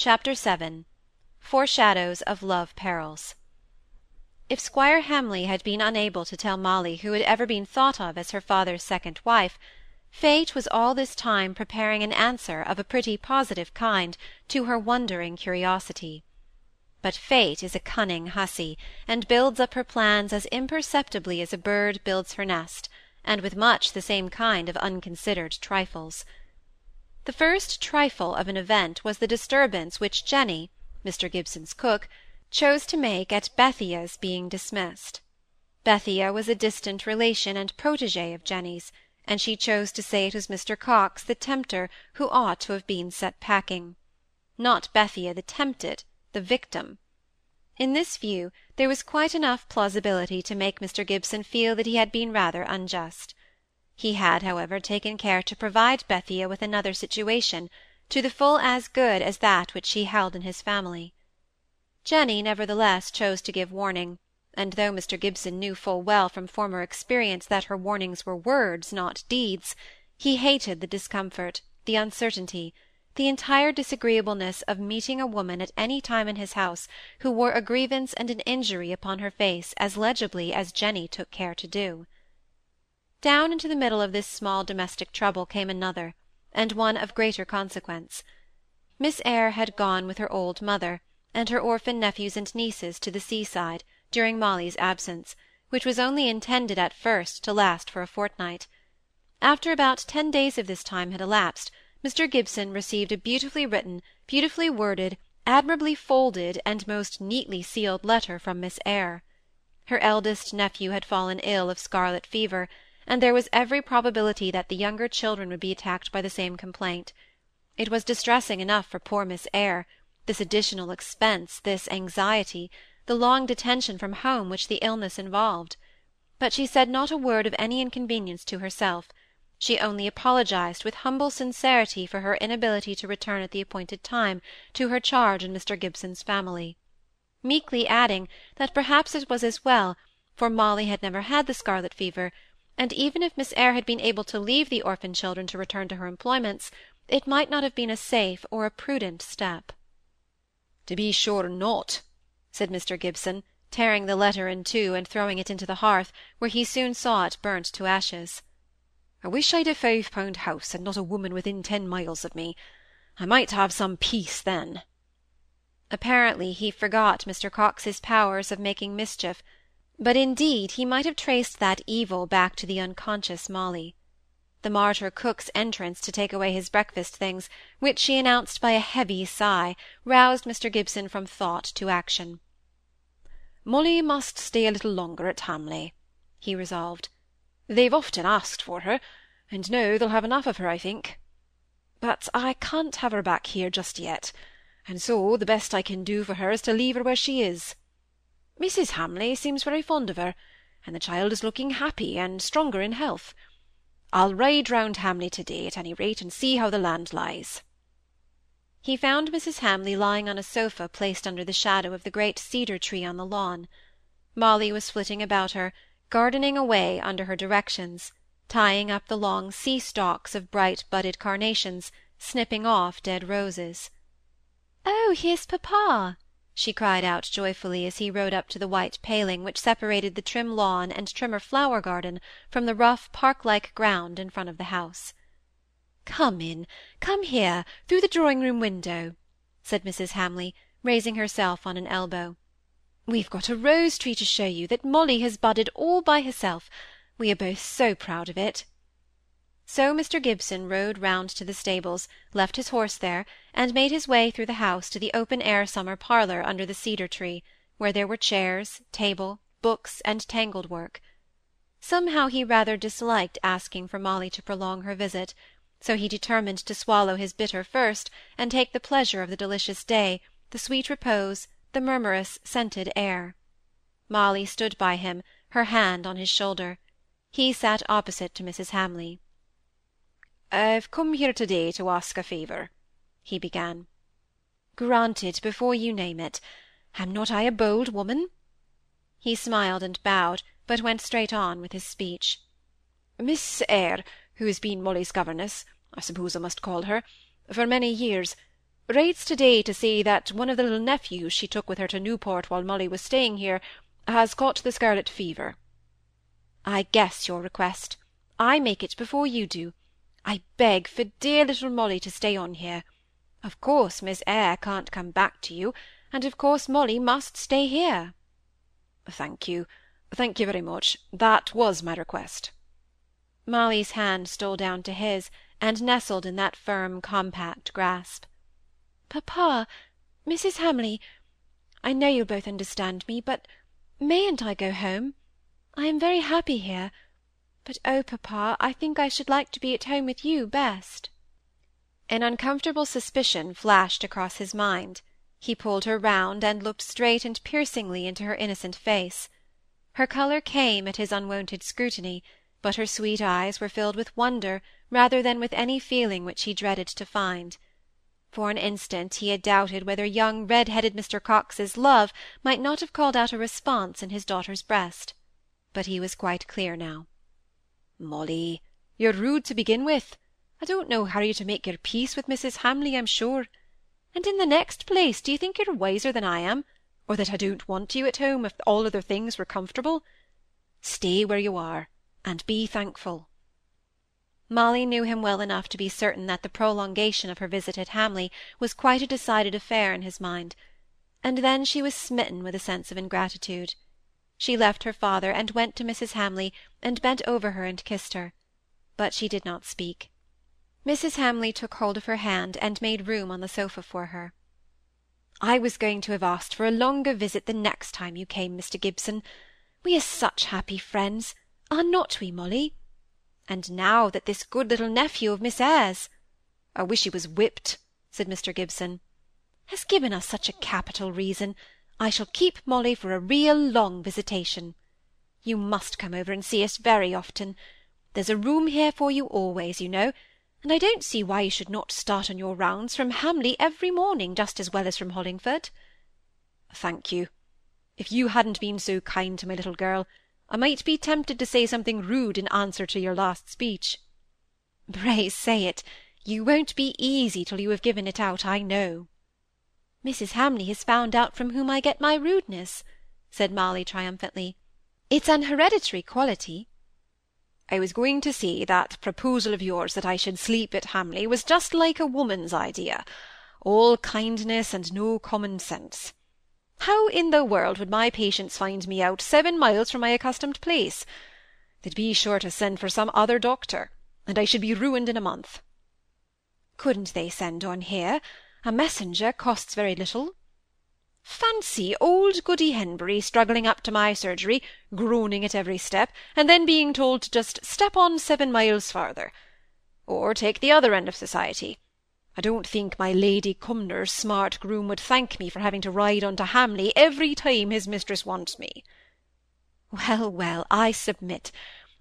Chapter VII Foreshadows of Love Perils If Squire Hamley had been unable to tell Molly who had ever been thought of as her father's second wife, Fate was all this time preparing an answer of a pretty positive kind to her wondering curiosity. But Fate is a cunning hussy, and builds up her plans as imperceptibly as a bird builds her nest, and with much the same kind of unconsidered trifles. The first trifle of an event was the disturbance which Jenny, Mr Gibson's cook, chose to make at Bethia's being dismissed. Bethia was a distant relation and protégée of Jenny's, and she chose to say it was Mr Coxe the tempter who ought to have been set packing. Not Bethia the tempted, the victim. In this view there was quite enough plausibility to make Mr Gibson feel that he had been rather unjust. He had, however, taken care to provide Bethia with another situation, to the full as good as that which she held in his family. Jenny, nevertheless, chose to give warning, and though Mr Gibson knew full well from former experience that her warnings were words, not deeds, he hated the discomfort, the uncertainty, the entire disagreeableness of meeting a woman at any time in his house who wore a grievance and an injury upon her face as legibly as Jenny took care to do. Down into the middle of this small domestic trouble came another, and one of greater consequence. Miss Eyre had gone with her old mother, and her orphan nephews and nieces to the seaside, during Molly's absence, which was only intended at first to last for a fortnight. After about ten days of this time had elapsed, Mr Gibson received a beautifully written, beautifully worded, admirably folded, and most neatly sealed letter from Miss Eyre. Her eldest nephew had fallen ill of scarlet fever, and there was every probability that the younger children would be attacked by the same complaint. It was distressing enough for poor Miss Eyre, this additional expense, this anxiety, the long detention from home which the illness involved. But she said not a word of any inconvenience to herself; she only apologized with humble sincerity for her inability to return at the appointed time to her charge and Mr Gibson's family; meekly adding that perhaps it was as well, for Molly had never had the scarlet fever and even if Miss Eyre had been able to leave the orphan children to return to her employments, it might not have been a safe or a prudent step. To be sure not, said Mr Gibson, tearing the letter in two and throwing it into the hearth, where he soon saw it burnt to ashes. I wish I'd a five pound house, and not a woman within ten miles of me. I might have some peace then. Apparently he forgot Mr Coxe's powers of making mischief, but indeed he might have traced that evil back to the unconscious Molly. The martyr cook's entrance to take away his breakfast things, which she announced by a heavy sigh, roused Mr Gibson from thought to action. Molly must stay a little longer at Hamley, he resolved. They've often asked for her, and now they'll have enough of her, I think. But I can't have her back here just yet, and so the best I can do for her is to leave her where she is. Mrs. Hamley seems very fond of her, and the child is looking happy and stronger in health. I'll ride round Hamley to-day, at any rate, and see how the land lies. He found Mrs. Hamley lying on a sofa placed under the shadow of the great cedar tree on the lawn. Molly was flitting about her, gardening away under her directions, tying up the long sea stalks of bright budded carnations, snipping off dead roses. "Oh, here's papa!" She cried out joyfully as he rode up to the white paling which separated the trim lawn and trimmer flower garden from the rough park-like ground in front of the house. "Come in, come here, through the drawing-room window," said Mrs. Hamley, raising herself on an elbow. "We've got a rose tree to show you that Molly has budded all by herself. We are both so proud of it. So Mr Gibson rode round to the stables, left his horse there, and made his way through the house to the open-air summer parlour under the cedar tree, where there were chairs, table, books, and tangled work. Somehow he rather disliked asking for Molly to prolong her visit, so he determined to swallow his bitter first, and take the pleasure of the delicious day, the sweet repose, the murmurous, scented air. Molly stood by him, her hand on his shoulder. He sat opposite to Mrs. Hamley. "I've come here to-day to ask a favour," he began. "Granted before you name it. Am not I a bold woman?" He smiled and bowed, but went straight on with his speech. "Miss Eyre, who has been Molly's governess, I suppose I must call her, for many years, writes to-day to say that one of the little nephews she took with her to Newport while Molly was staying here has caught the scarlet fever. I guess your request. I make it before you do. I beg for dear little Molly to stay on here. Of course Miss Eyre can't come back to you, and of course Molly must stay here. Thank you. Thank you very much. That was my request. Molly's hand stole down to his, and nestled in that firm, compact grasp. Papa, Mrs. Hamley, I know you'll both understand me, but mayn't I go home? I am very happy here, but oh, papa, I think I should like to be at home with you best. An uncomfortable suspicion flashed across his mind. He pulled her round, and looked straight and piercingly into her innocent face. Her colour came at his unwonted scrutiny, but her sweet eyes were filled with wonder rather than with any feeling which he dreaded to find. For an instant he had doubted whether young red-headed Mr. Coxe's love might not have called out a response in his daughter's breast. But he was quite clear now. Molly, you're rude to begin with. I don't know how you're to make your peace with Mrs. Hamley, I'm sure. And in the next place, do you think you're wiser than I am, or that I don't want you at home if all other things were comfortable? Stay where you are, and be thankful. Molly knew him well enough to be certain that the prolongation of her visit at Hamley was quite a decided affair in his mind, and then she was smitten with a sense of ingratitude. She left her father, and went to Mrs. Hamley, and bent over her and kissed her. But she did not speak. Mrs. Hamley took hold of her hand, and made room on the sofa for her. I was going to have asked for a longer visit the next time you came, Mr. Gibson. We are such happy friends, are not we, Molly? And now that this good little nephew of Miss Eyre's I wish he was whipped, said Mr. Gibson, has given us such a capital reason, I shall keep Molly for a real long visitation. You must come over and see us very often. There's a room here for you always, you know, and I don't see why you should not start on your rounds from Hamley every morning just as well as from Hollingford. Thank you. If you hadn't been so kind to my little girl, I might be tempted to say something rude in answer to your last speech. Pray say it. You won't be easy till you have given it out, I know. Mrs. Hamley has found out from whom I get my rudeness, said Molly triumphantly. It's an hereditary quality. I was going to say that proposal of yours that I should sleep at Hamley was just like a woman's idea, all kindness and no common sense. How in the world would my patients find me out seven miles from my accustomed place? They'd be sure to send for some other doctor, and I should be ruined in a month. Couldn't they send on here? A messenger costs very little. Fancy old Goody Henbury struggling up to my surgery, groaning at every step, and then being told to just step on seven miles farther. Or take the other end of society. I don't think my Lady Cumnor's smart groom would thank me for having to ride on to Hamley every time his mistress wants me. Well, well, I submit.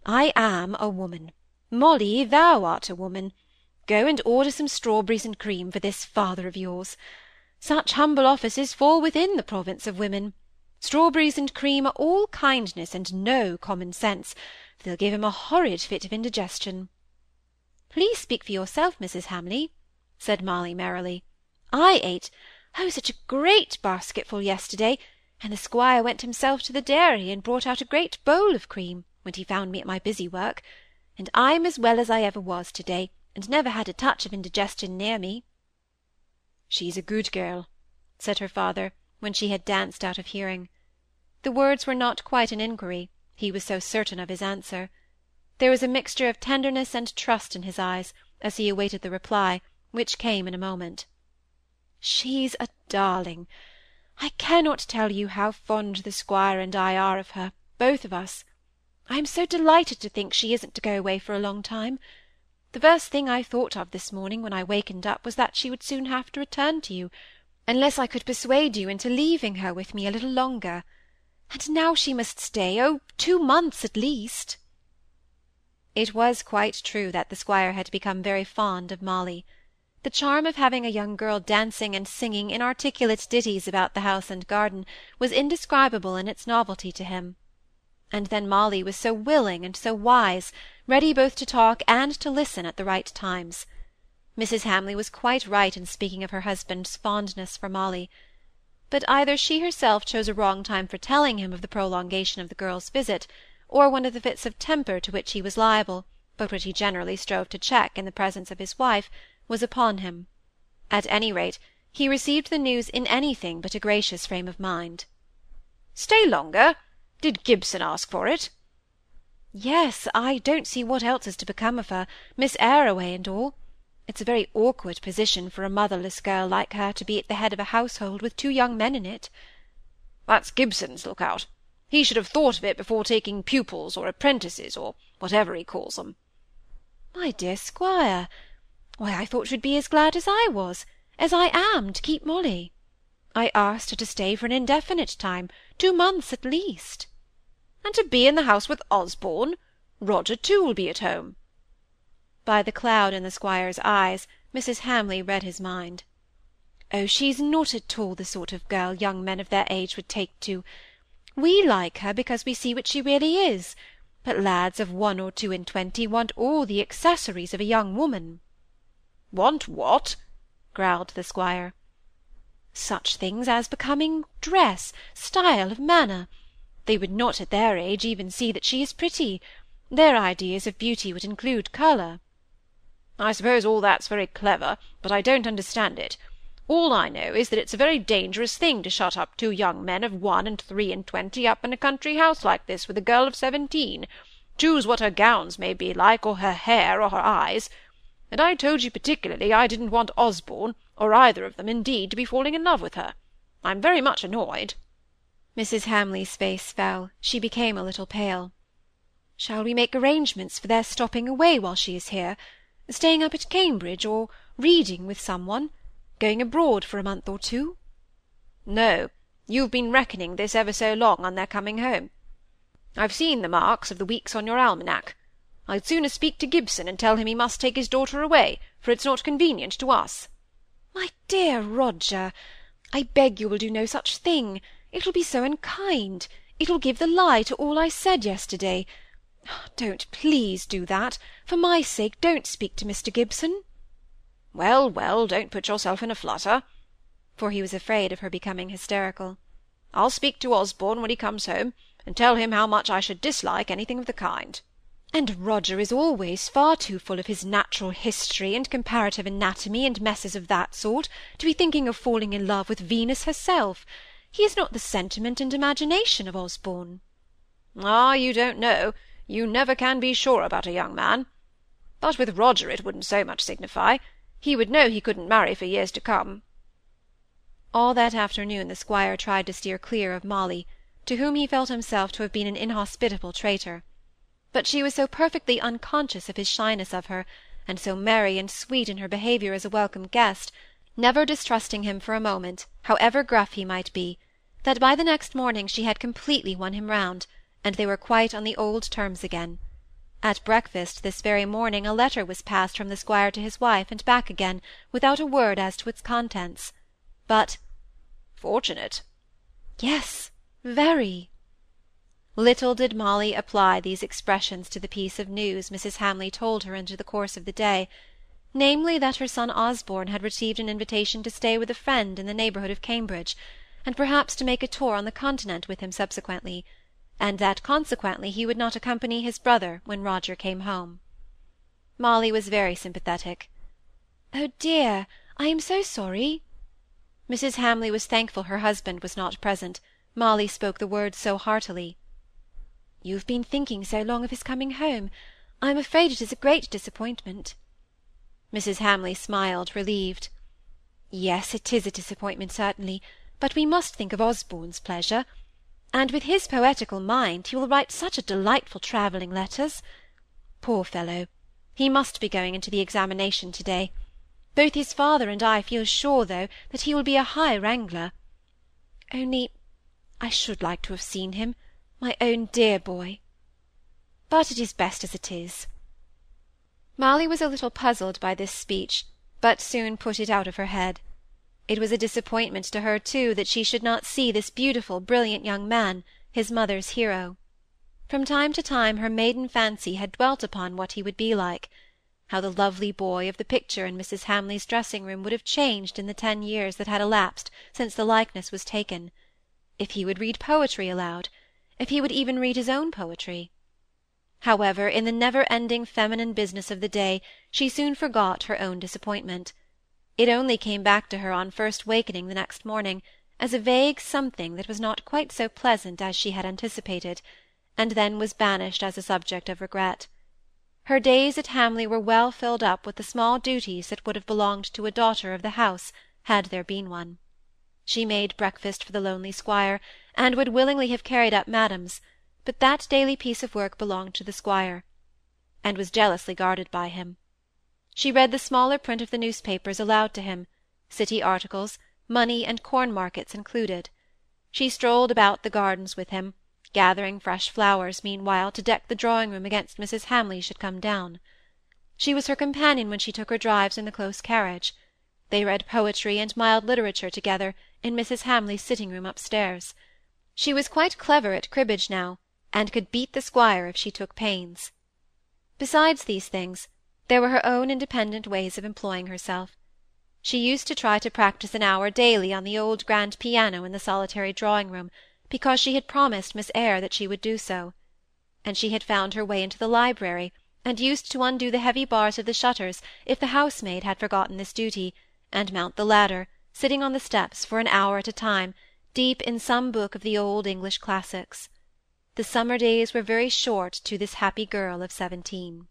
I am a woman. Molly, thou art a woman. Go and order some strawberries and cream for this father of yours. Such humble offices fall within the province of women. Strawberries and cream are all kindness and no common sense. They'll give him a horrid fit of indigestion. Please speak for yourself, Mrs. Hamley said Molly merrily. I ate, oh, such a great basketful yesterday, and the squire went himself to the dairy and brought out a great bowl of cream, when he found me at my busy work, and I'm as well as I ever was to-day, and never had a touch of indigestion near me. She's a good girl, said her father, when she had danced out of hearing. The words were not quite an inquiry, he was so certain of his answer. There was a mixture of tenderness and trust in his eyes, as he awaited the reply, which came in a moment. She's a darling. I cannot tell you how fond the squire and I are of her, both of us. I am so delighted to think she isn't to go away for a long time. The first thing I thought of this morning when I wakened up was that she would soon have to return to you, unless I could persuade you into leaving her with me a little longer. And now she must stay, oh, two months at least. It was quite true that the squire had become very fond of Molly. The charm of having a young girl dancing and singing inarticulate ditties about the house and garden was indescribable in its novelty to him. And then Molly was so willing and so wise, ready both to talk and to listen at the right times. Mrs. Hamley was quite right in speaking of her husband's fondness for Molly. But either she herself chose a wrong time for telling him of the prolongation of the girl's visit, or one of the fits of temper to which he was liable, but which he generally strove to check in the presence of his wife, was upon him. At any rate, he received the news in anything but a gracious frame of mind. "Stay longer? Did Gibson ask for it?" "Yes, I don't see what else is to become of her, Miss Eyre away and all. It's a very awkward position for a motherless girl like her to be at the head of a household with two young men in it." "That's Gibson's look-out. He should have thought of it before taking pupils or apprentices, or whatever he calls them." "My dear Squire! Why, I thought you'd be as glad as I was, as I am, to keep Molly. I asked her to stay for an indefinite time, two months at least." "And to be in the house with Osborne? Roger, too, will be at home. By the cloud in the squire's eyes, Mrs. Hamley read his mind. "Oh, she's not at all the sort of girl young men of their age would take to. We like her because we see what she really is, but lads of one or two and twenty want all the accessories of a young woman." "Want what?" growled the squire. "Such things as becoming dress, style of manner. They would not at their age even see that she is pretty. Their ideas of beauty would include colour. I suppose all that's very clever, but I don't understand it. All I know is that it's a very dangerous thing to shut up two young men of one and three and twenty up in a country house like this with a girl of seventeen, choose what her gowns may be like, or her hair, or her eyes. And I told you particularly I didn't want Osborne, or either of them, indeed, to be falling in love with her. I'm very much annoyed." Mrs. Hamley's face fell; she became a little pale. "Shall we make arrangements for their stopping away while she is here? Staying up at Cambridge, or reading with some one? Going abroad for a month or two?" "No. You've been reckoning this ever so long on their coming home. I've seen the marks of the weeks on your almanac. I'd sooner speak to Gibson and tell him he must take his daughter away, for it's not convenient to us." "My dear Roger, I beg you will do no such thing. It will be so unkind. It will give the lie to all I said yesterday. Don't please do that. For my sake, don't speak to Mr. Gibson." "Well, well, don't put yourself in a flutter," for he was afraid of her becoming hysterical. "I'll speak to Osborne when he comes home, and tell him how much I should dislike anything of the kind." "And Roger is always far too full of his natural history and comparative anatomy and messes of that sort, to be thinking of falling in love with Venus herself. He has not the sentiment and imagination of Osborne." "Ah, you don't know. You never can be sure about a young man. But with Roger it wouldn't so much signify. He would know he couldn't marry for years to come." All that afternoon the squire tried to steer clear of Molly, to whom he felt himself to have been an inhospitable traitor. But she was so perfectly unconscious of his shyness of her, and so merry and sweet in her behaviour as a welcome guest, never distrusting him for a moment, however gruff he might be, that by the next morning she had completely won him round and they were quite on the old terms again. At breakfast this very morning a letter was passed from the squire to his wife and back again, without a word as to its contents. But fortunate. Yes, very. Little did Molly apply these expressions to the piece of news Mrs. Hamley told her in the course of the day, namely that her son Osborne had received an invitation to stay with a friend in the neighbourhood of Cambridge, and perhaps to make a tour on the Continent with him subsequently and that consequently he would not accompany his brother when Roger came home. Molly was very sympathetic. "Oh dear, I am so sorry." Mrs. Hamley was thankful her husband was not present, Molly spoke the words so heartily. "You have been thinking so long of his coming home. I am afraid it is a great disappointment." Mrs. Hamley smiled, relieved. "Yes, it is a disappointment, certainly, but we must think of Osborne's pleasure. And with his poetical mind he will write such a delightful travelling letters. Poor fellow! He must be going into the examination to-day. Both his father and I feel sure, though, that he will be a high wrangler. Only I should like to have seen him, my own dear boy. But it is best as it is. Molly was a little puzzled by this speech, but soon put it out of her head. It was a disappointment to her, too, that she should not see this beautiful, brilliant young man, his mother's hero. From time to time her maiden fancy had dwelt upon what he would be like, how the lovely boy of the picture in Mrs. Hamley's dressing-room would have changed in the ten years that had elapsed since the likeness was taken; if he would read poetry aloud; if he would even read his own poetry. However, in the never-ending feminine business of the day, she soon forgot her own disappointment. It only came back to her on first wakening the next morning, as a vague something that was not quite so pleasant as she had anticipated, and then was banished as a subject of regret. Her days at Hamley were well filled up with the small duties that would have belonged to a daughter of the house had there been one. She made breakfast for the lonely squire, and would willingly have carried up madam's, but that daily piece of work belonged to the squire, and was jealously guarded by him. She read the smaller print of the newspapers aloud to him, city articles, money and corn markets included. She strolled about the gardens with him, gathering fresh flowers, meanwhile, to deck the drawing-room against Mrs. Hamley should come down. She was her companion when she took her drives in the close carriage. They read poetry and mild literature together in Mrs. Hamley's sitting-room upstairs. She was quite clever at cribbage now, and could beat the squire if she took pains. Besides these things, there were her own independent ways of employing herself. She used to try to practise an hour daily on the old grand piano in the solitary drawing-room, because she had promised Miss Eyre that she would do so; and she had found her way into the library, and used to undo the heavy bars of the shutters if the housemaid had forgotten this duty, and mount the ladder, sitting on the steps for an hour at a time, deep in some book of the old English classics. The summer days were very short to this happy girl of seventeen.